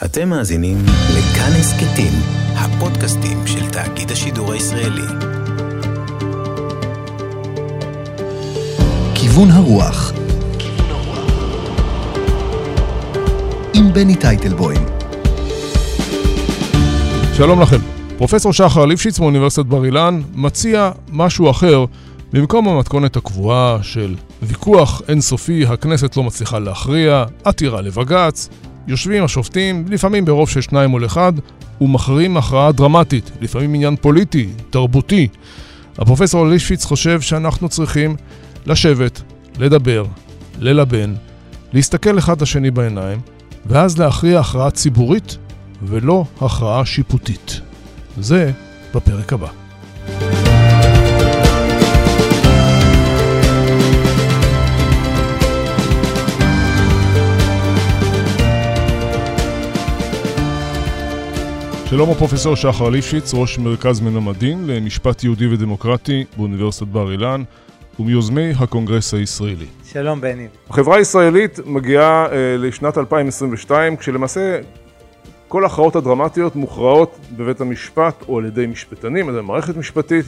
אתם מאזינים לכאן הסכתים, הפודקאסטים של תאגיד השידור הישראלי. כיוון הרוח עם בני טייטלבוים שלום לכם. פרופסור שחר ליפשיץ מאוניברסיטת בר אילן מציע משהו אחר במקום המתכונת הקבועה של ויכוח אינסופי, הכנסת לא מצליחה להכריע, עתירה לבג"ץ, יושבים השופטים, לפעמים ברוב של שניים מול אחד, ומכריעים הכרעה דרמטית, לפעמים עניין פוליטי, תרבותי. הפרופסור ליפשיץ חושב שאנחנו צריכים לשבת, לדבר, ללבן, להסתכל אחד לשני בעיניים, ואז להכריע הכרעה ציבורית ולא הכרעה שיפוטית. זה בפרק הבא. שלום הפרופסור שחר ליפשיץ, ראש מרכז מנמדין למשפט יהודי ודמוקרטי באוניברסיטת בר אילן ומיוזמי הקונגרס הישראלי. שלום בני. החברה הישראלית מגיעה אה, לשנת 2022 כשלמעשה כל ההכרעות הדרמטיות מוכרעות בבית המשפט או על ידי משפטנים, על ידי מערכת משפטית.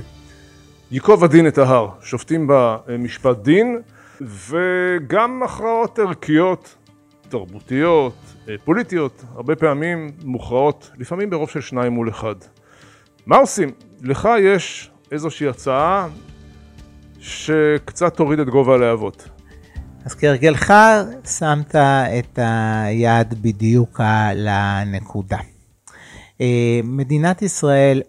ייקוב הדין את ההר, שופטים בה אה, דין וגם הכרעות ערכיות, תרבותיות, אה, פוליטיות, הרבה פעמים מוכרעות, לפעמים ברוב של שניים מול אחד. מה עושים? לך יש איזושהי הצעה שקצת תוריד את גובה הלהבות. אז כהרגלך שמת את היד בדיוק על הנקודה. אה, מדינת ישראל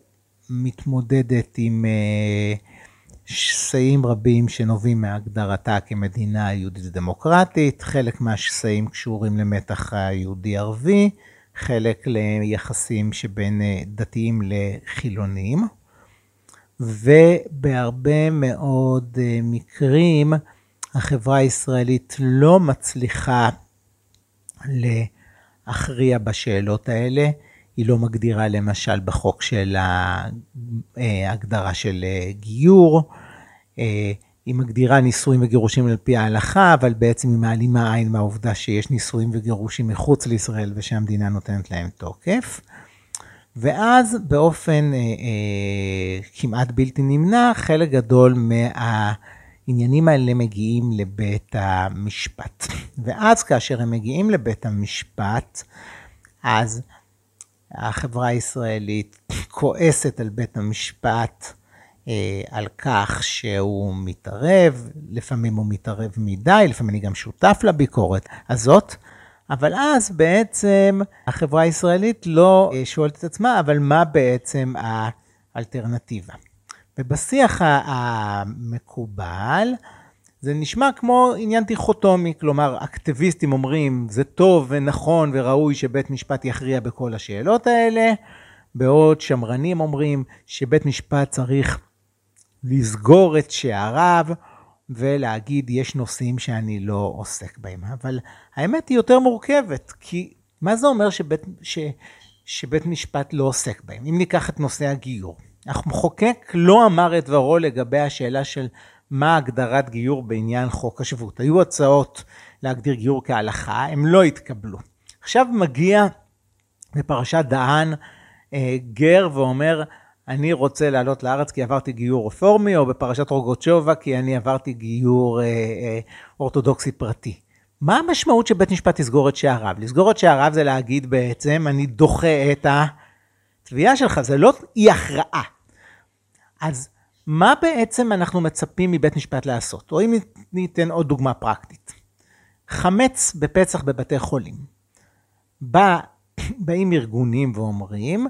מתמודדת עם אה, שסעים רבים שנובעים מהגדרתה כמדינה יהודית דמוקרטית, חלק מהשסעים קשורים למתח היהודי-ערבי, חלק ליחסים שבין אה, דתיים לחילונים, ובהרבה מאוד מקרים החברה הישראלית לא מצליחה להכריע בשאלות האלה. היא לא מגדירה למשל בחוק של ההגדרה של גיור. היא מגדירה נישואים וגירושים על פי ההלכה, אבל בעצם היא מעלימה עין מהעובדה שיש נישואים וגירושים מחוץ לישראל ושהמדינה נותנת להם תוקף. ואז באופן אה, אה, כמעט בלתי נמנע, חלק גדול מה... העניינים האלה מגיעים לבית המשפט. ואז כאשר הם מגיעים לבית המשפט, אז החברה הישראלית כועסת על בית המשפט אה, על כך שהוא מתערב, לפעמים הוא מתערב מדי, לפעמים אני גם שותף לביקורת הזאת. אבל אז בעצם החברה הישראלית לא אה, שואלת את עצמה, אבל מה בעצם האלטרנטיבה? ובשיח המקובל, זה נשמע כמו עניין דיכוטומי, כלומר, אקטיביסטים אומרים, זה טוב ונכון וראוי שבית משפט יכריע בכל השאלות האלה, בעוד שמרנים אומרים שבית משפט צריך לסגור את שעריו ולהגיד, יש נושאים שאני לא עוסק בהם. אבל האמת היא יותר מורכבת, כי מה זה אומר שבית, ש, שבית משפט לא עוסק בהם? אם ניקח את נושא הגיור. המחוקק לא אמר את דברו לגבי השאלה של מה הגדרת גיור בעניין חוק השבות. היו הצעות להגדיר גיור כהלכה, הם לא התקבלו. עכשיו מגיע בפרשת דהן אה, גר ואומר, אני רוצה לעלות לארץ כי עברתי גיור רפורמי, או בפרשת רוגוצ'ובה כי אני עברתי גיור אה, אה, אורתודוקסי פרטי. מה המשמעות שבית משפט יסגור את שעריו? לסגור את שעריו זה להגיד בעצם, אני דוחה את התביעה שלך, זה לא אי הכרעה. אז מה בעצם אנחנו מצפים מבית משפט לעשות? או אם ניתן עוד דוגמה פרקטית. חמץ בפצח בבתי חולים. בא, באים ארגונים ואומרים,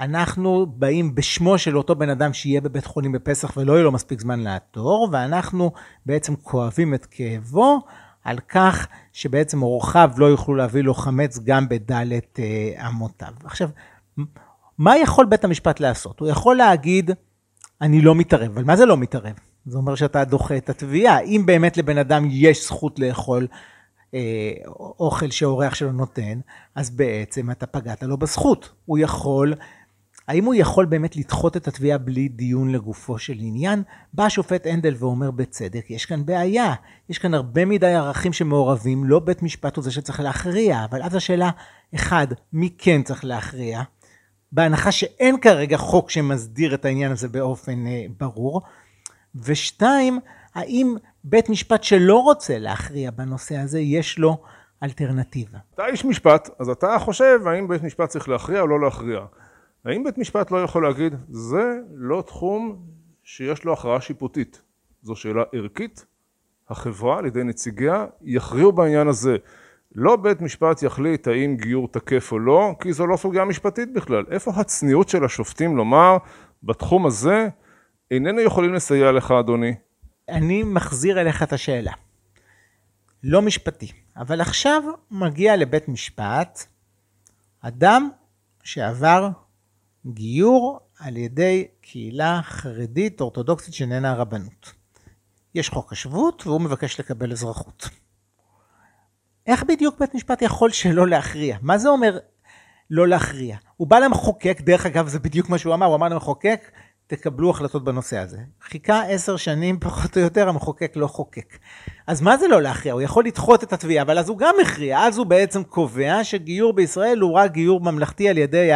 אנחנו באים בשמו של אותו בן אדם שיהיה בבית חולים בפסח ולא יהיה לו מספיק זמן לעתור, ואנחנו בעצם כואבים את כאבו על כך שבעצם אורחיו לא יוכלו להביא לו חמץ גם בדלת אה, אמותיו. עכשיו, מה יכול בית המשפט לעשות? הוא יכול להגיד, אני לא מתערב, אבל מה זה לא מתערב? זה אומר שאתה דוחה את התביעה. אם באמת לבן אדם יש זכות לאכול אה, אוכל שאורח שלו נותן, אז בעצם אתה פגעת לו בזכות. הוא יכול, האם הוא יכול באמת לדחות את התביעה בלי דיון לגופו של עניין? בא השופט הנדל ואומר בצדק, יש כאן בעיה, יש כאן הרבה מדי ערכים שמעורבים, לא בית משפט הוא זה שצריך להכריע, אבל אז השאלה, אחד, מי כן צריך להכריע? בהנחה שאין כרגע חוק שמסדיר את העניין הזה באופן אה, ברור. ושתיים, האם בית משפט שלא רוצה להכריע בנושא הזה, יש לו אלטרנטיבה? אתה איש משפט, אז אתה חושב האם בית משפט צריך להכריע או לא להכריע. האם בית משפט לא יכול להגיד, זה לא תחום שיש לו הכרעה שיפוטית. זו שאלה ערכית, החברה על ידי נציגיה יכריעו בעניין הזה. לא בית משפט יחליט האם גיור תקף או לא, כי זו לא סוגיה משפטית בכלל. איפה הצניעות של השופטים לומר, בתחום הזה איננו יכולים לסייע לך, אדוני? אני מחזיר אליך את השאלה. לא משפטי, אבל עכשיו מגיע לבית משפט אדם שעבר גיור על ידי קהילה חרדית אורתודוקסית שאיננה הרבנות. יש חוק השבות והוא מבקש לקבל אזרחות. איך בדיוק בית משפט יכול שלא להכריע? מה זה אומר לא להכריע? הוא בא למחוקק, דרך אגב זה בדיוק מה שהוא אמר, הוא אמר למחוקק, תקבלו החלטות בנושא הזה. חיכה עשר שנים פחות או יותר, המחוקק לא חוקק. אז מה זה לא להכריע? הוא יכול לדחות את התביעה, אבל אז הוא גם הכריע, אז הוא בעצם קובע שגיור בישראל הוא רק גיור ממלכתי על ידי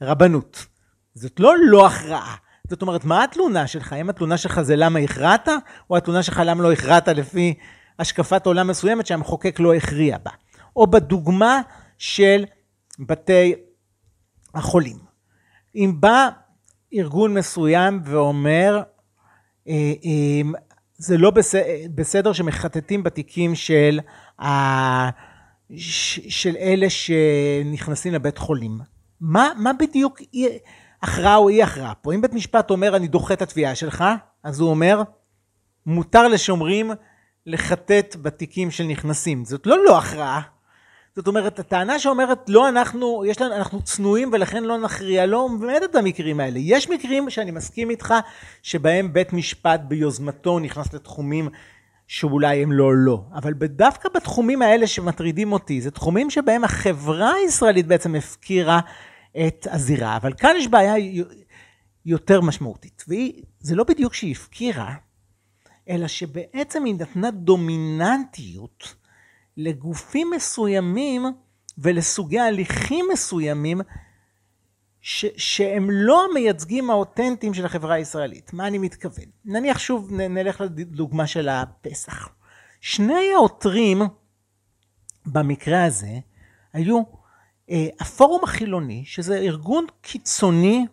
הרבנות. זאת לא לא הכרעה. זאת אומרת, מה התלונה שלך? האם התלונה שלך זה למה הכרעת, או התלונה שלך למה לא הכרעת לפי השקפת עולם מסוימת שהמחוקק לא הכריע בה. או בדוגמה של בתי החולים. אם בא ארגון מסוים ואומר, אה, אה, זה לא בסדר שמחטטים בתיקים של, של אלה שנכנסים לבית חולים. מה, מה בדיוק הכרעה או אי הכרעה פה? אם בית משפט אומר אני דוחה את התביעה שלך, אז הוא אומר מותר לשומרים לחטט בתיקים של נכנסים. זאת לא לא הכרעה. זאת אומרת, הטענה שאומרת, לא אנחנו, יש לנו, אנחנו צנועים ולכן לא נכריע, לא עומד את המקרים האלה. יש מקרים שאני מסכים איתך, שבהם בית משפט ביוזמתו נכנס לתחומים שאולי הם לא לא. אבל דווקא בתחומים האלה שמטרידים אותי, זה תחומים שבהם החברה הישראלית בעצם הפקירה את הזירה. אבל כאן יש בעיה יותר משמעותית, וזה לא בדיוק שהיא הפקירה, אלא שבעצם היא נתנה דומיננטיות לגופים מסוימים ולסוגי הליכים מסוימים ש- שהם לא המייצגים האותנטיים של החברה הישראלית. מה אני מתכוון? נניח שוב נ- נלך לדוגמה של הפסח. שני העותרים במקרה הזה היו אה, הפורום החילוני, שזה ארגון קיצוני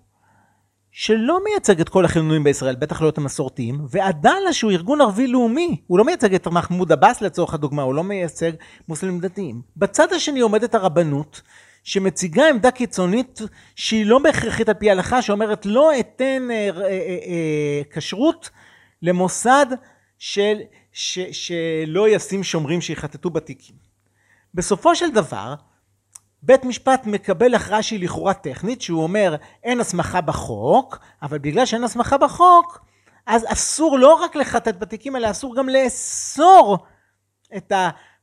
שלא מייצג את כל החילונים בישראל, בטח לא את המסורתיים, ועדאלה שהוא ארגון ערבי לאומי, הוא לא מייצג את מחמוד עבאס לצורך הדוגמה, הוא לא מייצג מוסלמים דתיים. בצד השני עומדת הרבנות, שמציגה עמדה קיצונית שהיא לא בהכרחית על פי ההלכה, שאומרת לא אתן אה, אה, אה, כשרות למוסד של, ש, שלא ישים שומרים שיחטטו בתיקים. בסופו של דבר, בית משפט מקבל הכרעה שהיא לכאורה טכנית, שהוא אומר אין הסמכה בחוק, אבל בגלל שאין הסמכה בחוק, אז אסור לא רק לחטט בתיקים, אלא אסור גם לאסור את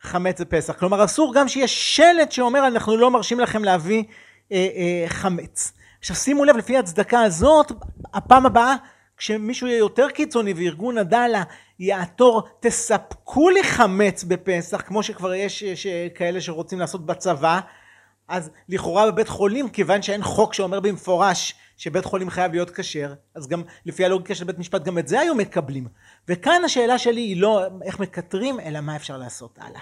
החמץ בפסח. כלומר, אסור גם שיש שלט שאומר אנחנו לא מרשים לכם להביא אה, אה, חמץ. עכשיו שימו לב, לפי ההצדקה הזאת, הפעם הבאה, כשמישהו יהיה יותר קיצוני וארגון עדאלה יעתור, תספקו לי חמץ בפסח, כמו שכבר יש, יש כאלה שרוצים לעשות בצבא, אז לכאורה בבית חולים, כיוון שאין חוק שאומר במפורש שבית חולים חייב להיות כשר, אז גם לפי הלוגיקה של בית משפט גם את זה היו מקבלים. וכאן השאלה שלי היא לא איך מקטרים, אלא מה אפשר לעשות הלאה.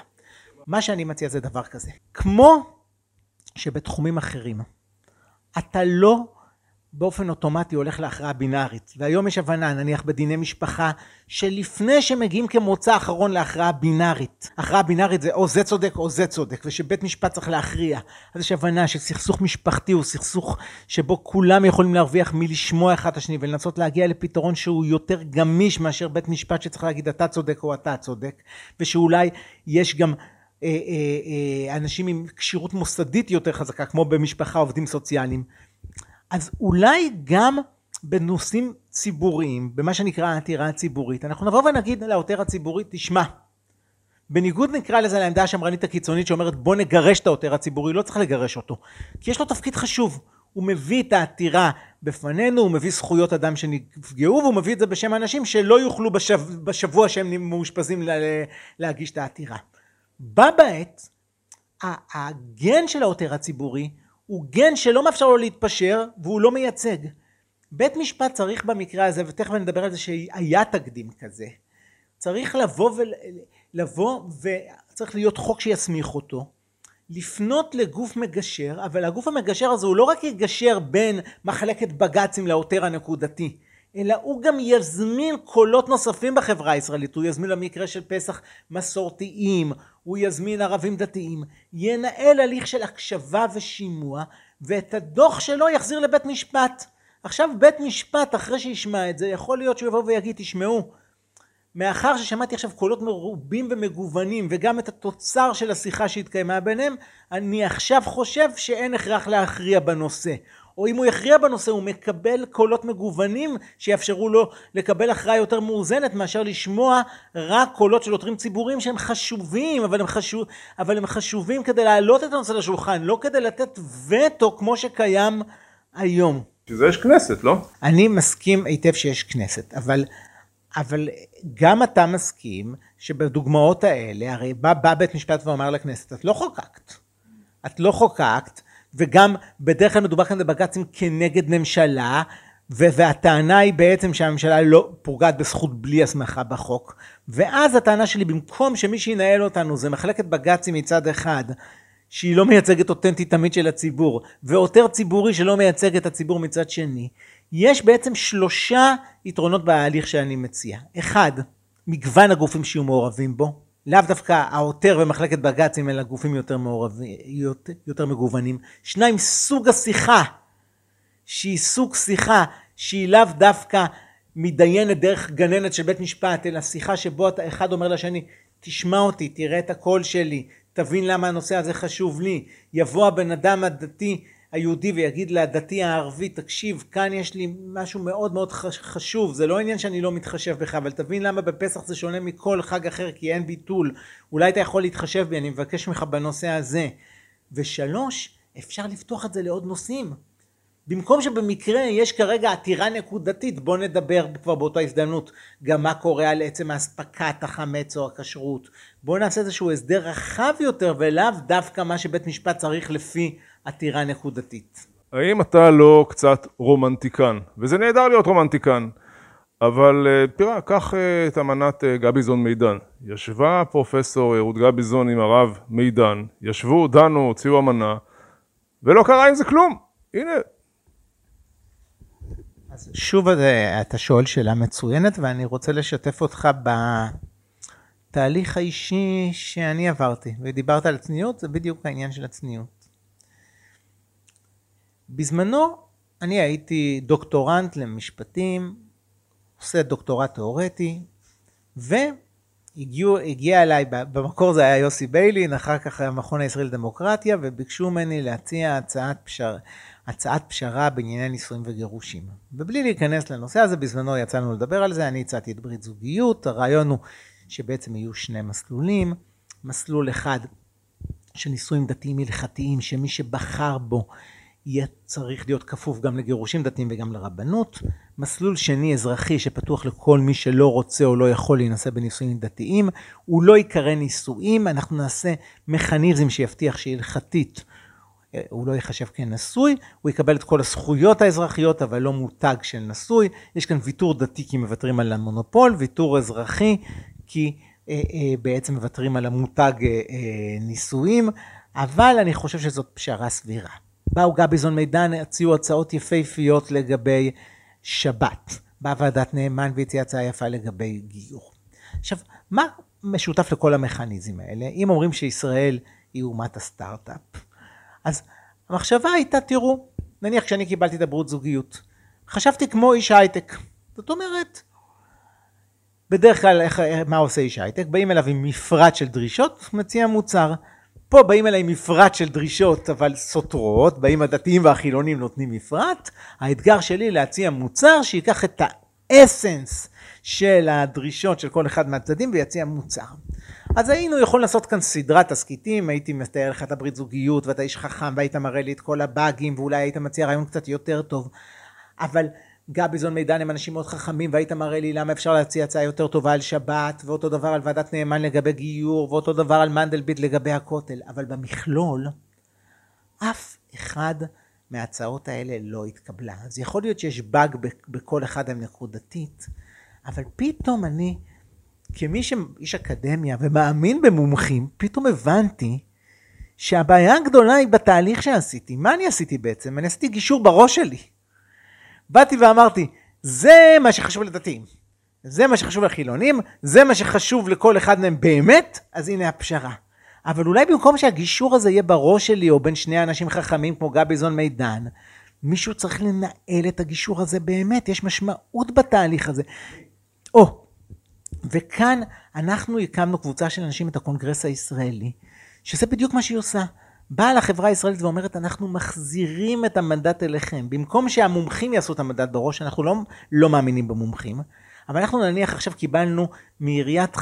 מה שאני מציע זה דבר כזה. כמו שבתחומים אחרים אתה לא באופן אוטומטי הולך להכרעה בינארית. והיום יש הבנה, נניח בדיני משפחה, שלפני שמגיעים כמוצא אחרון להכרעה בינארית, הכרעה בינארית זה או זה צודק או זה צודק, ושבית משפט צריך להכריע. אז יש הבנה שסכסוך משפחתי הוא סכסוך שבו כולם יכולים להרוויח מלשמוע אחד את השני ולנסות להגיע לפתרון שהוא יותר גמיש מאשר בית משפט שצריך להגיד אתה צודק או אתה צודק, ושאולי יש גם... אה, אה, אה, אנשים עם כשירות מוסדית יותר חזקה, כמו במשפחה עובדים סוציאליים, אז אולי גם בנושאים ציבוריים, במה שנקרא העתירה הציבורית, אנחנו נבוא ונגיד לעותר הציבורית, תשמע, בניגוד נקרא לזה לעמדה השמרנית הקיצונית שאומרת בוא נגרש את העותר הציבורי, לא צריך לגרש אותו, כי יש לו תפקיד חשוב, הוא מביא את העתירה בפנינו, הוא מביא זכויות אדם שנפגעו, והוא מביא את זה בשם אנשים שלא יוכלו בשב, בשבוע שהם מאושפזים להגיש את העתירה. בה בעת, הגן של העותר הציבורי הוא גן שלא מאפשר לו להתפשר והוא לא מייצג. בית משפט צריך במקרה הזה, ותכף נדבר על זה שהיה תקדים כזה, צריך לבוא, ול, לבוא וצריך להיות חוק שיסמיך אותו, לפנות לגוף מגשר, אבל הגוף המגשר הזה הוא לא רק יגשר בין מחלקת בג"צים לעותר הנקודתי, אלא הוא גם יזמין קולות נוספים בחברה הישראלית, הוא יזמין למקרה של פסח מסורתיים, הוא יזמין ערבים דתיים, ינהל הליך של הקשבה ושימוע, ואת הדוח שלו יחזיר לבית משפט. עכשיו בית משפט אחרי שישמע את זה יכול להיות שהוא יבוא ויגיד תשמעו מאחר ששמעתי עכשיו קולות מרובים ומגוונים וגם את התוצר של השיחה שהתקיימה ביניהם אני עכשיו חושב שאין הכרח להכריע בנושא או אם הוא יכריע בנושא הוא מקבל קולות מגוונים שיאפשרו לו לקבל הכרעה יותר מאוזנת מאשר לשמוע רק קולות של עותרים ציבוריים שהם חשובים אבל הם, חשוב, אבל הם חשובים כדי להעלות את הנושא לשולחן לא כדי לתת וטו כמו שקיים היום. שזה יש כנסת לא? אני מסכים היטב שיש כנסת אבל אבל גם אתה מסכים שבדוגמאות האלה הרי בא, בא בית משפט ואומר לכנסת את לא חוקקת את לא חוקקת וגם בדרך כלל מדובר כאן בבג"צים כנגד ממשלה והטענה היא בעצם שהממשלה לא פוגעת בזכות בלי הסמכה בחוק. ואז הטענה שלי במקום שמי שינהל אותנו זה מחלקת בג"צים מצד אחד שהיא לא מייצגת אותנטית תמיד של הציבור ועותר ציבורי שלא מייצג את הציבור מצד שני יש בעצם שלושה יתרונות בהליך שאני מציע. אחד מגוון הגופים שיהיו מעורבים בו לאו דווקא העותר ומחלקת בג"צים אלא גופים יותר מעורבים, יותר, יותר מגוונים. שניים, סוג השיחה, שהיא סוג שיחה שהיא לאו דווקא מתדיינת דרך גננת של בית משפט, אלא שיחה שבו אחד אומר לשני, תשמע אותי, תראה את הקול שלי, תבין למה הנושא הזה חשוב לי. יבוא הבן אדם הדתי היהודי ויגיד לדתי הערבי תקשיב כאן יש לי משהו מאוד מאוד חשוב. זה לא עניין שאני לא מתחשב בך אבל תבין למה בפסח זה שונה מכל חג אחר כי אין ביטול. אולי אתה יכול להתחשב בי אני מבקש ממך בנושא הזה. ושלוש אפשר לפתוח את זה לעוד נושאים. במקום שבמקרה יש כרגע עתירה נקודתית בוא נדבר כבר באותה הזדמנות גם מה קורה על עצם האספקת החמץ או הכשרות. בוא נעשה איזשהו הסדר רחב יותר ולאו דווקא מה שבית משפט צריך לפי עתירה נקודתית. האם אתה לא קצת רומנטיקן? וזה נהדר להיות רומנטיקן. אבל אה, תראה, קח אה, את אמנת אה, גביזון מידן. ישבה פרופסור רות גביזון עם הרב מידן, ישבו, דנו, הוציאו אמנה, ולא קרה עם זה כלום. הנה. אז שוב אתה שואל שאלה מצוינת, ואני רוצה לשתף אותך בתהליך האישי שאני עברתי. ודיברת על צניעות, זה בדיוק העניין של הצניעות. בזמנו אני הייתי דוקטורנט למשפטים, עושה דוקטורט תיאורטי, והגיע אליי, במקור זה היה יוסי ביילין, אחר כך המכון הישראלי לדמוקרטיה, וביקשו ממני להציע הצעת, פשר, הצעת פשרה בענייני נישואים וגירושים. ובלי להיכנס לנושא הזה, בזמנו יצאנו לדבר על זה, אני הצעתי את ברית זוגיות, הרעיון הוא שבעצם יהיו שני מסלולים, מסלול אחד של נישואים דתיים הלכתיים, שמי שבחר בו יהיה צריך להיות כפוף גם לגירושים דתיים וגם לרבנות. מסלול שני אזרחי שפתוח לכל מי שלא רוצה או לא יכול להינשא בנישואים דתיים. הוא לא ייקרא נישואים, אנחנו נעשה מכניזם שיבטיח שהלכתית הוא לא ייחשב כנשוי, הוא יקבל את כל הזכויות האזרחיות אבל לא מותג של נשוי. יש כאן ויתור דתי כי מוותרים על המונופול, ויתור אזרחי כי אה, אה, בעצם מוותרים על המותג אה, אה, נישואים, אבל אני חושב שזאת פשרה סבירה. באו גביזון מידן, הציעו הצעות יפהפיות לגבי שבת. באה ועדת נאמן והציעה הצעה יפה לגבי גיור. עכשיו, מה משותף לכל המכניזם האלה? אם אומרים שישראל היא אומת הסטארט-אפ, אז המחשבה הייתה, תראו, נניח כשאני קיבלתי את הברית זוגיות, חשבתי כמו איש הייטק. זאת אומרת, בדרך כלל, איך, מה עושה איש הייטק? באים אליו עם מפרט של דרישות, מציע מוצר. פה באים אליי מפרט של דרישות אבל סותרות, באים הדתיים והחילונים נותנים מפרט, האתגר שלי להציע מוצר שיקח את האסנס של הדרישות של כל אחד מהצדדים ויציע מוצר. אז היינו יכולים לעשות כאן סדרת תסכיתים, הייתי מתאר לך את הברית זוגיות ואתה איש חכם והיית מראה לי את כל הבאגים ואולי היית מציע רעיון קצת יותר טוב. אבל גביזון מידן הם אנשים מאוד חכמים והיית מראה לי למה אפשר להציע הצעה יותר טובה על שבת ואותו דבר על ועדת נאמן לגבי גיור ואותו דבר על מנדלבליט לגבי הכותל. אבל במכלול אף אחד מההצעות האלה לא התקבלה. אז יכול להיות שיש באג בכל אחד מהם נקודתית, אבל פתאום אני כמי שאיש אקדמיה ומאמין במומחים, פתאום הבנתי שהבעיה הגדולה היא בתהליך שעשיתי. מה אני עשיתי בעצם? אני עשיתי גישור בראש שלי. באתי ואמרתי, זה מה שחשוב לדתיים, זה מה שחשוב לחילונים, זה מה שחשוב לכל אחד מהם באמת, אז הנה הפשרה. אבל אולי במקום שהגישור הזה יהיה בראש שלי, או בין שני אנשים חכמים כמו גביזון מידן, מישהו צריך לנהל את הגישור הזה באמת, יש משמעות בתהליך הזה. או, וכאן אנחנו הקמנו קבוצה של אנשים את הקונגרס הישראלי, שזה בדיוק מה שהיא עושה. באה לחברה הישראלית ואומרת, אנחנו מחזירים את המנדט אליכם. במקום שהמומחים יעשו את המנדט בראש, אנחנו לא, לא מאמינים במומחים, אבל אנחנו נניח עכשיו קיבלנו מעיריית,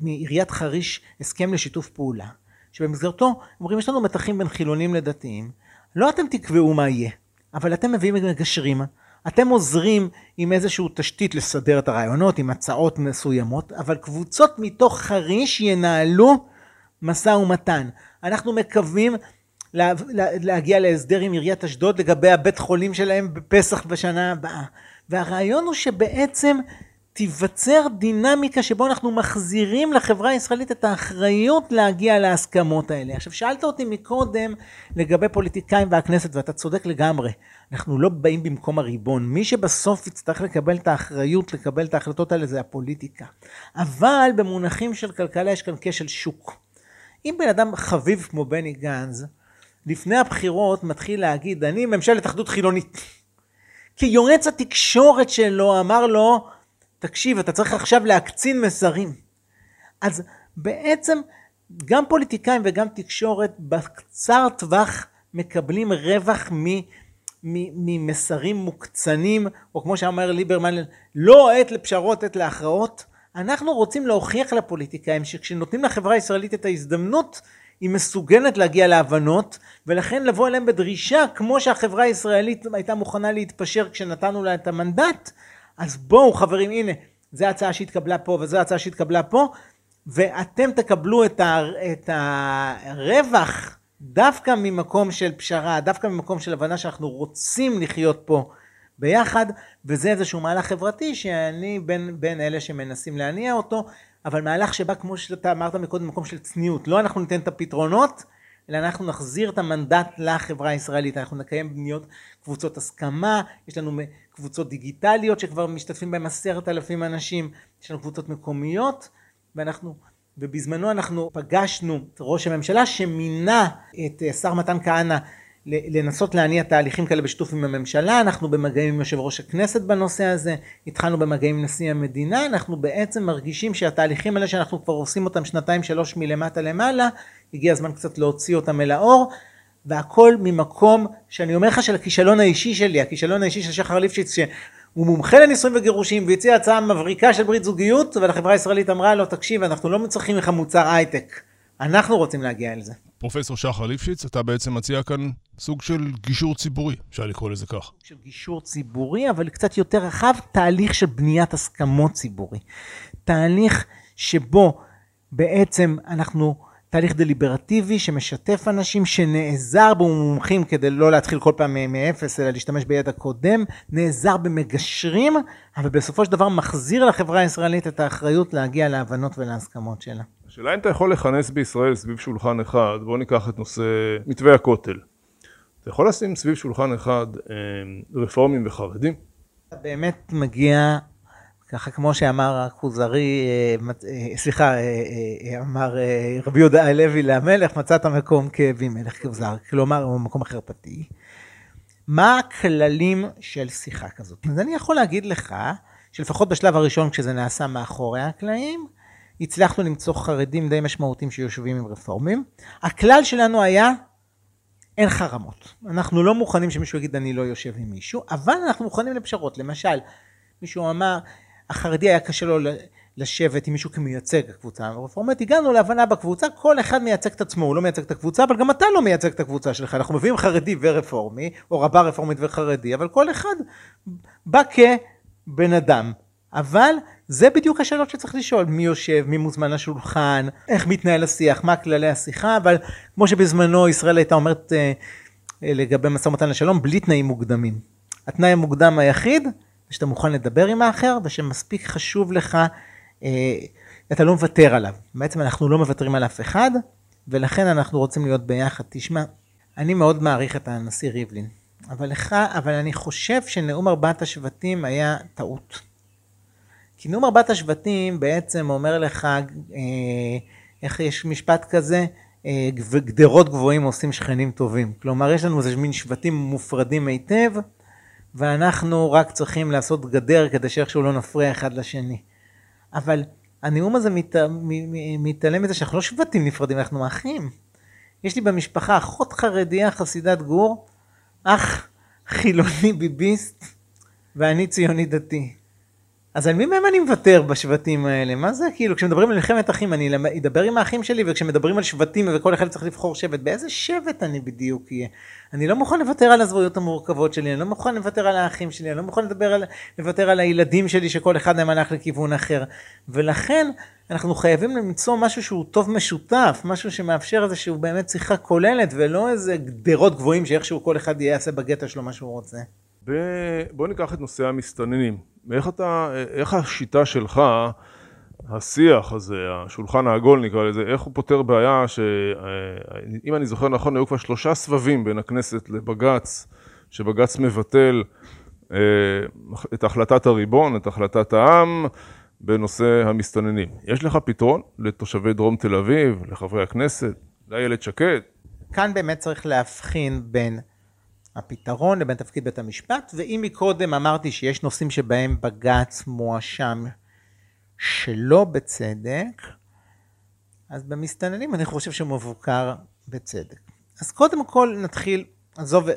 מעיריית חריש הסכם לשיתוף פעולה, שבמסגרתו אומרים, יש לנו מתחים בין חילונים לדתיים, לא אתם תקבעו מה יהיה, אבל אתם מביאים מגשרים, אתם עוזרים עם איזושהי תשתית לסדר את הרעיונות, עם הצעות מסוימות, אבל קבוצות מתוך חריש ינהלו משא ומתן. אנחנו מקווים לה, לה, להגיע להסדר עם עיריית אשדוד לגבי הבית חולים שלהם בפסח בשנה הבאה. והרעיון הוא שבעצם תיווצר דינמיקה שבו אנחנו מחזירים לחברה הישראלית את האחריות להגיע להסכמות האלה. עכשיו שאלת אותי מקודם לגבי פוליטיקאים והכנסת ואתה צודק לגמרי. אנחנו לא באים במקום הריבון. מי שבסוף יצטרך לקבל את האחריות לקבל את ההחלטות האלה זה הפוליטיקה. אבל במונחים של כלכלה יש כאן כשל שוק. אם בן אדם חביב כמו בני גנז, לפני הבחירות מתחיל להגיד אני ממשלת אחדות חילונית. כי יועץ התקשורת שלו אמר לו תקשיב, אתה צריך עכשיו להקצין מסרים. אז בעצם גם פוליטיקאים וגם תקשורת בקצר טווח מקבלים רווח ממסרים מוקצנים, או כמו שאמר ליברמן, לא עת לפשרות, עת להכרעות. אנחנו רוצים להוכיח לפוליטיקאים שכשנותנים לחברה הישראלית את ההזדמנות, היא מסוגלת להגיע להבנות, ולכן לבוא אליהם בדרישה, כמו שהחברה הישראלית הייתה מוכנה להתפשר כשנתנו לה את המנדט, אז בואו חברים, הנה, זו ההצעה שהתקבלה פה וזו ההצעה שהתקבלה פה, ואתם תקבלו את, ה, את הרווח דווקא ממקום של פשרה, דווקא ממקום של הבנה שאנחנו רוצים לחיות פה ביחד, וזה איזשהו מהלך חברתי שאני בין, בין אלה שמנסים להניע אותו, אבל מהלך שבא כמו שאתה אמרת מקודם, מקום של צניעות, לא אנחנו ניתן את הפתרונות, אלא אנחנו נחזיר את המנדט לחברה הישראלית, אנחנו נקיים בניות קבוצות הסכמה, יש לנו קבוצות דיגיטליות שכבר משתתפים בהן עשרת אלפים אנשים, יש לנו קבוצות מקומיות, ואנחנו, ובזמנו אנחנו פגשנו את ראש הממשלה שמינה את השר אה, מתן כהנא לנסות להניע תהליכים כאלה בשיתוף עם הממשלה, אנחנו במגעים עם יושב ראש הכנסת בנושא הזה, התחלנו במגעים עם נשיא המדינה, אנחנו בעצם מרגישים שהתהליכים האלה שאנחנו כבר עושים אותם שנתיים שלוש מלמטה למעלה, הגיע הזמן קצת להוציא אותם אל האור, והכל ממקום שאני אומר לך של הכישלון האישי שלי, הכישלון האישי של שחר ליפשיץ, שהוא מומחה לנישואים וגירושים והציע הצעה מבריקה של ברית זוגיות, ולחברה הישראלית אמרה לו, תקשיב, אנחנו לא צריכים לך מוצר הייטק, אנחנו רוצים להגיע אל זה. פרופסור שחר ליפשיץ, אתה בעצם מציע כאן סוג של גישור ציבורי, אפשר לקרוא לזה כך. סוג של גישור ציבורי, אבל קצת יותר רחב, תהליך של בניית הסכמות ציבורי. תהליך שבו בעצם אנחנו, תהליך דליברטיבי שמשתף אנשים, שנעזר במומחים כדי לא להתחיל כל פעם מאפס, אלא להשתמש בידע קודם, נעזר במגשרים, אבל בסופו של דבר מחזיר לחברה הישראלית את האחריות להגיע להבנות ולהסכמות שלה. השאלה אם אתה יכול לכנס בישראל סביב שולחן אחד, בואו ניקח את נושא מתווה הכותל. אתה יכול לשים סביב שולחן אחד אה, רפורמים וחרדים? אתה באמת מגיע, ככה כמו שאמר הכוזרי, אה, אה, סליחה, אמר רבי יהודה הלוי למלך, מצאת מקום כאבי מלך כוזר, כלומר, הוא מקום החרפתי. מה הכללים של שיחה כזאת? אז אני יכול להגיד לך, שלפחות בשלב הראשון כשזה נעשה מאחורי הקלעים, הצלחנו למצוא חרדים די משמעותיים שיושבים עם רפורמים. הכלל שלנו היה, אין חרמות. אנחנו לא מוכנים שמישהו יגיד אני לא יושב עם מישהו, אבל אנחנו מוכנים לפשרות. למשל, מישהו אמר, החרדי היה קשה לו לשבת עם מישהו כמייצג הקבוצה הרפורמית, הגענו להבנה בקבוצה, כל אחד מייצג את עצמו, הוא לא מייצג את הקבוצה, אבל גם אתה לא מייצג את הקבוצה שלך, אנחנו מביאים חרדי ורפורמי, או רבה רפורמית וחרדי, אבל כל אחד בא כבן אדם. אבל זה בדיוק השאלות שצריך לשאול, מי יושב, מי מוזמן לשולחן, איך מתנהל השיח, מה כללי השיחה, אבל כמו שבזמנו ישראל הייתה אומרת אה, אה, לגבי משא ומתן לשלום, בלי תנאים מוקדמים. התנאי המוקדם היחיד, זה שאתה מוכן לדבר עם האחר, ושמספיק חשוב לך, אה, אתה לא מוותר עליו. בעצם אנחנו לא מוותרים על אף אחד, ולכן אנחנו רוצים להיות ביחד. תשמע, אני מאוד מעריך את הנשיא ריבלין, אבל לך, אבל אני חושב שנאום ארבעת השבטים היה טעות. כי נאום ארבעת השבטים בעצם אומר לך, אה, איך יש משפט כזה? אה, גדרות גבוהים עושים שכנים טובים. כלומר, יש לנו איזה מין שבטים מופרדים היטב, ואנחנו רק צריכים לעשות גדר כדי שאיכשהו לא נפריע אחד לשני. אבל הנאום הזה מת, מתעלם מזה שאנחנו לא שבטים נפרדים, אנחנו אחים. יש לי במשפחה אחות חרדיה, חסידת גור, אח חילוני ביביסט, ואני ציוני דתי. אז על מי מהם אני מוותר בשבטים האלה? מה זה כאילו, כשמדברים על מלחמת אחים, אני אדבר עם האחים שלי, וכשמדברים על שבטים וכל אחד צריך לבחור שבט, באיזה שבט אני בדיוק אהיה? אני לא מוכן לוותר על הזרויות המורכבות שלי, אני לא מוכן לוותר על האחים שלי, אני לא מוכן לדבר על, לוותר על הילדים שלי, שכל אחד מהם הלך לכיוון אחר. ולכן, אנחנו חייבים למצוא משהו שהוא טוב משותף, משהו שמאפשר איזה שהוא באמת שיחה כוללת, ולא איזה גדרות גבוהים שאיכשהו כל אחד יעשה בגטה שלו מה שהוא רוצה. בוא ניקח את נושא המסתננים. ואיך אתה, איך השיטה שלך, השיח הזה, השולחן העגול נקרא לזה, איך הוא פותר בעיה שאם אני זוכר נכון, היו כבר שלושה סבבים בין הכנסת לבג"ץ, שבג"ץ מבטל אה, את החלטת הריבון, את החלטת העם, בנושא המסתננים. יש לך פתרון לתושבי דרום תל אביב, לחברי הכנסת, לאיילת שקד? כאן באמת צריך להבחין בין הפתרון לבין תפקיד בית המשפט, ואם מקודם אמרתי שיש נושאים שבהם בג"ץ מואשם שלא בצדק, אז במסתננים אני חושב שהוא מבוקר בצדק. אז קודם כל נתחיל, עזוב,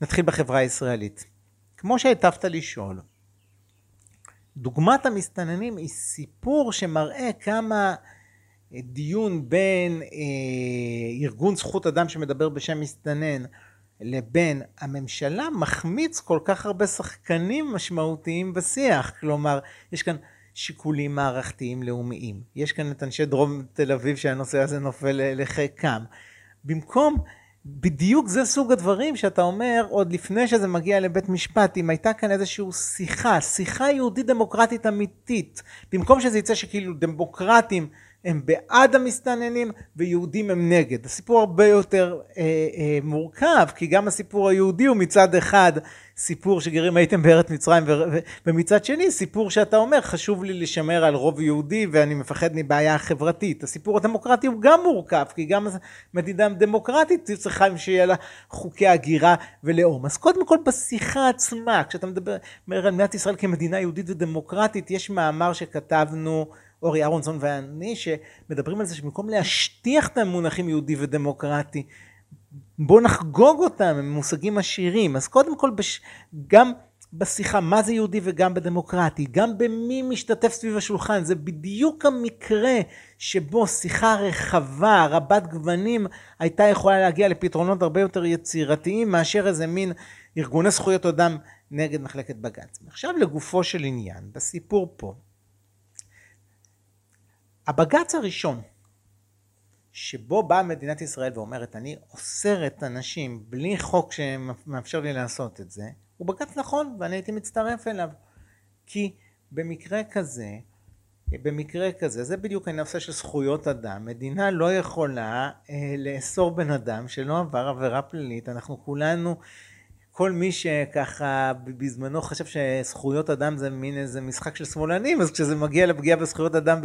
נתחיל בחברה הישראלית. כמו שהיטבת לשאול, דוגמת המסתננים היא סיפור שמראה כמה דיון בין אה, ארגון זכות אדם שמדבר בשם מסתנן לבין הממשלה מחמיץ כל כך הרבה שחקנים משמעותיים בשיח. כלומר, יש כאן שיקולים מערכתיים לאומיים. יש כאן את אנשי דרום תל אביב שהנושא הזה נופל לחיקם. במקום, בדיוק זה סוג הדברים שאתה אומר עוד לפני שזה מגיע לבית משפט, אם הייתה כאן איזושהי שיחה, שיחה יהודית דמוקרטית אמיתית, במקום שזה יצא שכאילו דמוקרטים הם בעד המסתננים ויהודים הם נגד. הסיפור הרבה יותר אה, אה, מורכב, כי גם הסיפור היהודי הוא מצד אחד סיפור שגרים הייתם בארץ מצרים, ו- ומצד שני סיפור שאתה אומר חשוב לי לשמר על רוב יהודי ואני מפחד מבעיה חברתית. הסיפור הדמוקרטי הוא גם מורכב, כי גם מדינה דמוקרטית צריכה שיהיה לה חוקי הגירה ולאום. אז קודם כל בשיחה עצמה, כשאתה מדבר על מדינת ישראל כמדינה יהודית ודמוקרטית, יש מאמר שכתבנו אורי אהרונסון ואני, שמדברים על זה שבמקום להשטיח את המונחים יהודי ודמוקרטי, בואו נחגוג אותם, הם מושגים עשירים. אז קודם כל, בש... גם בשיחה מה זה יהודי וגם בדמוקרטי, גם במי משתתף סביב השולחן, זה בדיוק המקרה שבו שיחה רחבה, רבת גוונים, הייתה יכולה להגיע לפתרונות הרבה יותר יצירתיים מאשר איזה מין ארגוני זכויות אדם נגד מחלקת בג"ץ. עכשיו לגופו של עניין, בסיפור פה, הבג"ץ הראשון, שבו באה מדינת ישראל ואומרת אני אוסרת אנשים בלי חוק שמאפשר לי לעשות את זה, הוא בג"ץ נכון ואני הייתי מצטרף אליו. כי במקרה כזה, במקרה כזה, זה בדיוק הנושא של זכויות אדם, מדינה לא יכולה אה, לאסור בן אדם שלא עבר עבירה פלילית, אנחנו כולנו כל מי שככה בזמנו חשב שזכויות אדם זה מין איזה משחק של שמאלנים, אז כשזה מגיע לפגיעה בזכויות אדם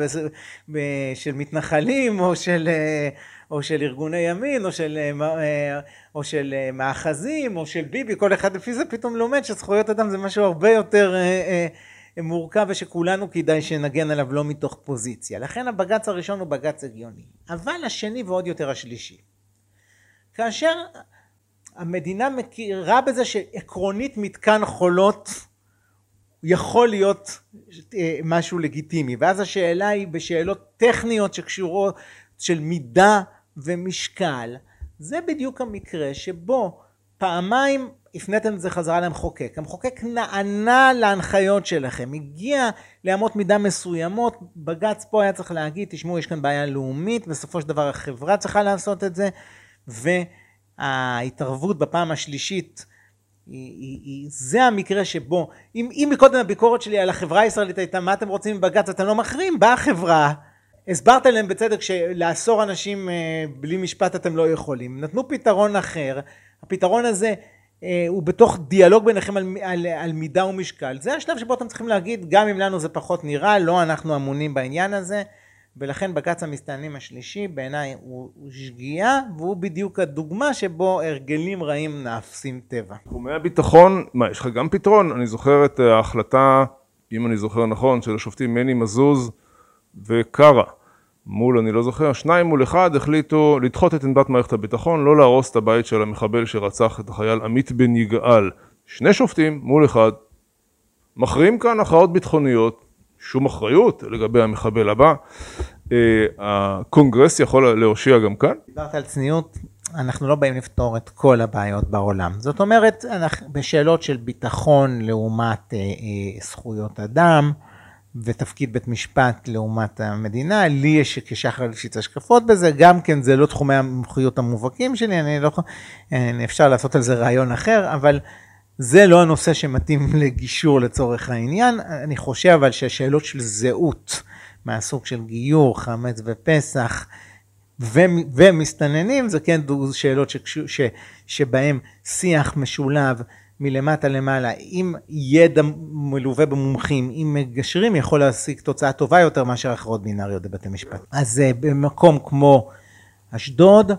של מתנחלים או של, או של ארגוני ימין או של, או של מאחזים או של ביבי, כל אחד לפי זה פתאום לומד שזכויות אדם זה משהו הרבה יותר מורכב ושכולנו כדאי שנגן עליו לא מתוך פוזיציה. לכן הבג"ץ הראשון הוא בג"ץ הגיוני. אבל השני ועוד יותר השלישי. כאשר המדינה מכירה בזה שעקרונית מתקן חולות יכול להיות אה, משהו לגיטימי. ואז השאלה היא בשאלות טכניות שקשורות של מידה ומשקל. זה בדיוק המקרה שבו פעמיים הפניתם את זה חזרה למחוקק. המחוקק נענה להנחיות שלכם, הגיע לאמות מידה מסוימות, בג"ץ פה היה צריך להגיד, תשמעו, יש כאן בעיה לאומית, בסופו של דבר החברה צריכה לעשות את זה, וההתערבות בפעם השלישית היא, היא, היא, זה המקרה שבו, אם, אם מקודם הביקורת שלי על החברה הישראלית הייתה מה אתם רוצים מבג"ץ, אתם לא מכריעים, באה החברה, הסברת להם בצדק שלאסור אנשים אה, בלי משפט אתם לא יכולים, נתנו פתרון אחר, הפתרון הזה אה, הוא בתוך דיאלוג ביניכם על, על, על מידה ומשקל, זה השלב שבו אתם צריכים להגיד גם אם לנו זה פחות נראה, לא אנחנו אמונים בעניין הזה ולכן בג"ץ המסתננים השלישי בעיניי הוא, הוא שגיאה והוא בדיוק הדוגמה שבו הרגלים רעים נאפסים טבע. תחומי הביטחון, מה יש לך גם פתרון? אני זוכר את ההחלטה, אם אני זוכר נכון, של השופטים מני מזוז וקארה מול, אני לא זוכר, שניים מול אחד החליטו לדחות את עמדת מערכת הביטחון, לא להרוס את הבית של המחבל שרצח את החייל עמית בן יגאל. שני שופטים מול אחד, מכריעים כאן הכרעות ביטחוניות, שום אחריות לגבי המחבל הבא. אה, הקונגרס יכול להושיע גם כאן. דיברת על צניעות, אנחנו לא באים לפתור את כל הבעיות בעולם. זאת אומרת, אנחנו, בשאלות של ביטחון לעומת אה, אה, זכויות אדם, ותפקיד בית משפט לעומת המדינה, לי יש כשחר ליפשיץ השקפות בזה, גם כן זה לא תחומי המומחיות המובהקים שלי, אני לא, אפשר לעשות על זה רעיון אחר, אבל זה לא הנושא שמתאים לגישור לצורך העניין, אני חושב אבל שהשאלות של זהות מהסוג של גיור, חמץ ופסח, ומסתננים זה כן שאלות ש, שבהם שיח משולב מלמטה למעלה, עם ידע מלווה במומחים, עם מגשרים, יכול להשיג תוצאה טובה יותר מאשר הכרעות בינאריות בבתי משפט. אז אה, במקום כמו אשדוד,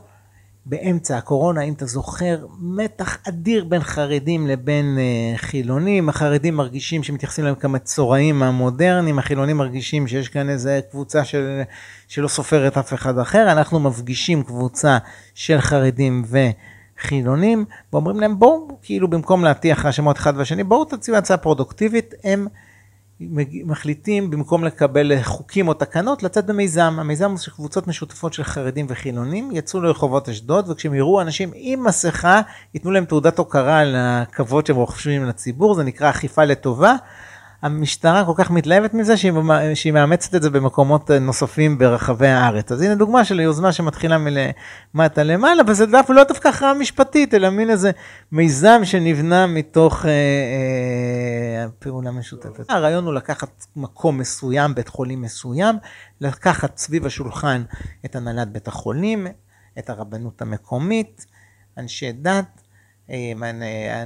באמצע הקורונה, אם אתה זוכר, מתח אדיר בין חרדים לבין uh, חילונים. החרדים מרגישים שמתייחסים להם כמצורעים המודרניים, החילונים מרגישים שיש כאן איזה קבוצה של, שלא סופרת אף אחד אחר. אנחנו מפגישים קבוצה של חרדים ו... חילונים, ואומרים להם בואו, כאילו במקום להטיח האשמות אחד והשני, בואו תציעו הצעה פרודוקטיבית, הם מחליטים במקום לקבל חוקים או תקנות לצאת במיזם. המיזם הוא שקבוצות משותפות של חרדים וחילונים יצאו לרחובות אשדוד וכשהם יראו אנשים עם מסכה ייתנו להם תעודת הוקרה על הכבוד שהם רוכשים לציבור, זה נקרא אכיפה לטובה. המשטרה כל כך מתלהבת מזה שהיא, שהיא מאמצת את זה במקומות נוספים ברחבי הארץ. אז הנה דוגמה של יוזמה שמתחילה מלמטה למעלה, וזה דווקא לא דווקא הכרעה משפטית, אלא מין איזה מיזם שנבנה מתוך אה, אה, פעולה משותפת. הרעיון הוא לקחת מקום מסוים, בית חולים מסוים, לקחת סביב השולחן את הנהלת בית החולים, את הרבנות המקומית, אנשי דת, אה,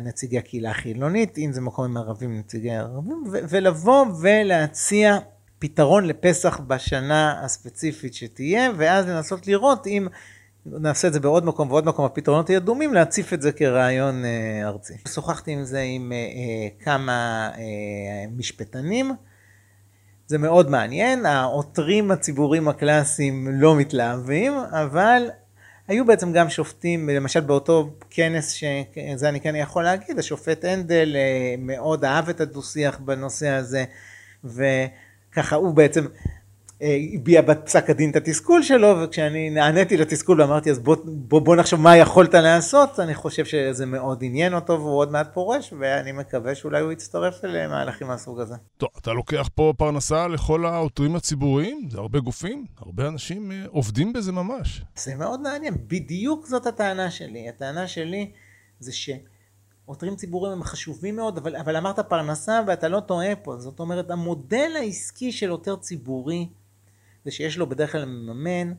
נציגי הקהילה החילונית, אם זה מקום עם ערבים, נציגי ערבים, ולבוא ולהציע פתרון לפסח בשנה הספציפית שתהיה, ואז לנסות לראות אם נעשה את זה בעוד מקום ועוד מקום, הפתרונות יהיו דומים, להציף את זה כרעיון אה, ארצי. שוחחתי עם זה עם אה, כמה משפטנים. זה מאוד מעניין, העותרים הציבוריים הקלאסיים לא מתלהבים, אבל היו בעצם גם שופטים, למשל באותו כנס, שזה אני כן יכול להגיד, השופט הנדל אה, מאוד אהב את הדו-שיח בנושא הזה, וככה הוא בעצם הביע בפסק הדין את התסכול שלו, וכשאני נעניתי לתסכול ואמרתי, אז בוא, בוא, בוא נחשוב מה יכולת לעשות, אני חושב שזה מאוד עניין אותו והוא עוד מעט פורש, ואני מקווה שאולי הוא יצטרף למהלכים מהסוג הזה. טוב, אתה לוקח פה פרנסה לכל העותרים הציבוריים, זה הרבה גופים, הרבה אנשים אה, עובדים בזה ממש. זה מאוד מעניין, בדיוק זאת הטענה שלי. הטענה שלי זה ש... עותרים ציבוריים הם חשובים מאוד, אבל, אבל אמרת פרנסה ואתה לא טועה פה. זאת אומרת, המודל העסקי של עותר ציבורי זה שיש לו בדרך כלל מממן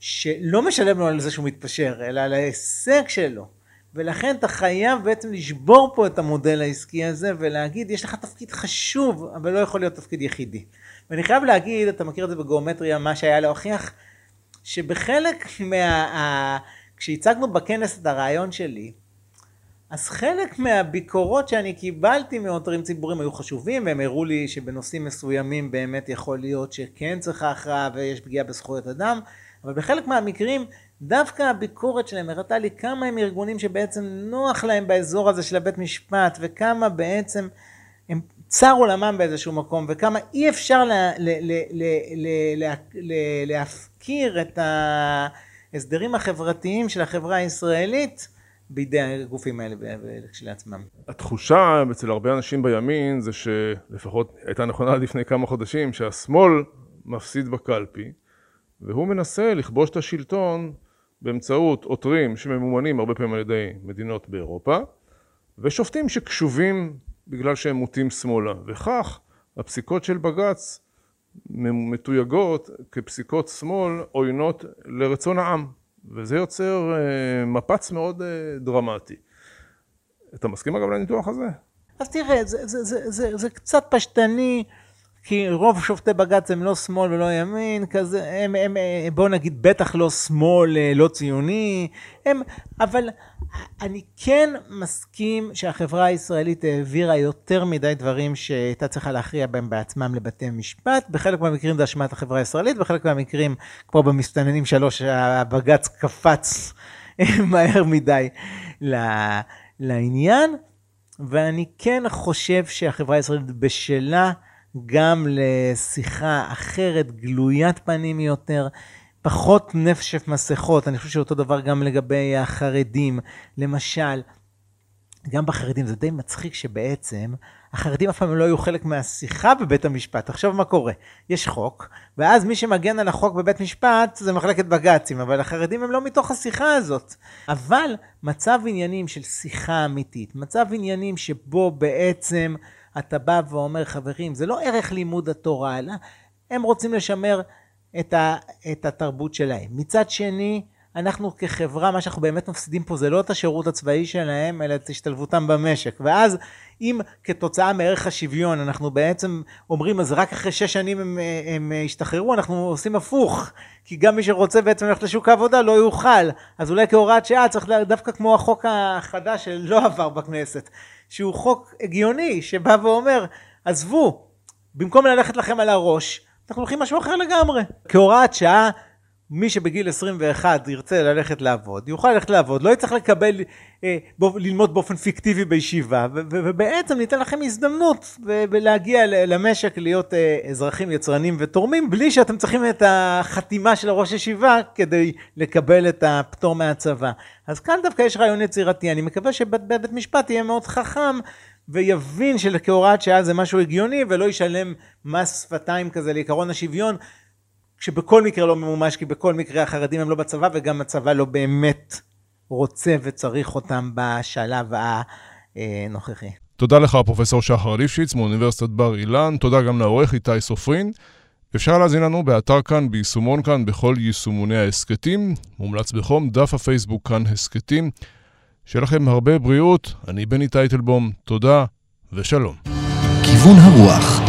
שלא משלם לו על זה שהוא מתפשר, אלא על ההישג שלו. ולכן אתה חייב בעצם לשבור פה את המודל העסקי הזה ולהגיד, יש לך תפקיד חשוב, אבל לא יכול להיות תפקיד יחידי. ואני חייב להגיד, אתה מכיר את זה בגיאומטריה, מה שהיה להוכיח, שבחלק מה... כשהצגנו בכנס את הרעיון שלי, אז חלק מהביקורות שאני קיבלתי מעותרים ציבוריים היו חשובים, והם הראו לי שבנושאים מסוימים באמת יכול להיות שכן צריכה הכרעה ויש פגיעה בזכויות אדם, אבל בחלק מהמקרים דווקא הביקורת שלהם הראתה לי כמה הם ארגונים שבעצם נוח להם באזור הזה של הבית משפט וכמה בעצם הם צר עולמם באיזשהו מקום, וכמה אי אפשר לה, לה, לה, לה, לה, להפקיר את ההסדרים החברתיים של החברה הישראלית בידי הגופים האלה כשלעצמם. התחושה אצל הרבה אנשים בימין זה שלפחות הייתה נכונה לפני כמה חודשים, שהשמאל מפסיד בקלפי, והוא מנסה לכבוש את השלטון באמצעות עותרים שממומנים הרבה פעמים על ידי מדינות באירופה, ושופטים שקשובים בגלל שהם מוטים שמאלה, וכך הפסיקות של בג"ץ מתויגות כפסיקות שמאל עוינות לרצון העם, וזה יוצר אה, מפץ מאוד אה, דרמטי. אתה מסכים אגב לניתוח הזה? אז תראה, זה, זה, זה, זה, זה קצת פשטני. כי רוב שופטי בג"ץ הם לא שמאל ולא ימין, כזה, הם, הם, בוא נגיד, בטח לא שמאל, אה, לא ציוני, הם, אבל אני כן מסכים שהחברה הישראלית העבירה יותר מדי דברים שהייתה צריכה להכריע בהם בעצמם לבתי משפט, בחלק מהמקרים זה אשמת החברה הישראלית, בחלק מהמקרים, כמו במסתננים שלוש, הבג"ץ קפץ מהר מדי לעניין, ואני כן חושב שהחברה הישראלית בשלה גם לשיחה אחרת, גלוית פנים יותר, פחות נפשף מסכות. אני חושב שאותו דבר גם לגבי החרדים. למשל, גם בחרדים זה די מצחיק שבעצם החרדים אף פעם לא היו חלק מהשיחה בבית המשפט. עכשיו מה קורה? יש חוק, ואז מי שמגן על החוק בבית משפט זה מחלקת בג"צים, אבל החרדים הם לא מתוך השיחה הזאת. אבל מצב עניינים של שיחה אמיתית, מצב עניינים שבו בעצם אתה בא ואומר, חברים, זה לא ערך לימוד התורה, אלא הם רוצים לשמר את, ה, את התרבות שלהם. מצד שני, אנחנו כחברה, מה שאנחנו באמת מפסידים פה זה לא את השירות הצבאי שלהם, אלא את השתלבותם במשק. ואז אם כתוצאה מערך השוויון אנחנו בעצם אומרים, אז רק אחרי שש שנים הם, הם ישתחררו, אנחנו עושים הפוך. כי גם מי שרוצה בעצם ללכת לשוק העבודה לא יוכל. אז אולי כהוראת שעה צריך דווקא כמו החוק החדש שלא עבר בכנסת, שהוא חוק הגיוני, שבא ואומר, עזבו, במקום ללכת לכם על הראש, אנחנו הולכים משהו אחר לגמרי. כהוראת שעה, מי שבגיל 21 ירצה ללכת לעבוד, יוכל ללכת לעבוד, לא יצטרך לקבל, אה, ללמוד באופן פיקטיבי בישיבה, ובעצם ניתן לכם הזדמנות ולהגיע למשק, להיות אה, אזרחים יצרנים ותורמים, בלי שאתם צריכים את החתימה של הראש ישיבה כדי לקבל את הפטור מהצבא. אז כאן דווקא יש רעיון יצירתי, אני מקווה שבית משפט יהיה מאוד חכם. ויבין שכהוראת שעה זה משהו הגיוני ולא ישלם מס שפתיים כזה לעקרון השוויון שבכל מקרה לא ממומש, כי בכל מקרה החרדים הם לא בצבא, וגם הצבא לא באמת רוצה וצריך אותם בשלב הנוכחי. תודה לך, פרופסור שחר ליפשיץ מאוניברסיטת בר אילן, תודה גם לעורך איתי סופרין. אפשר להזין לנו באתר כאן, ביישומון כאן, בכל יישומוני ההסכתים. מומלץ בחום, דף הפייסבוק כאן הסכתים. שיהיה לכם הרבה בריאות, אני בני טייטלבום, תודה ושלום. כיוון הרוח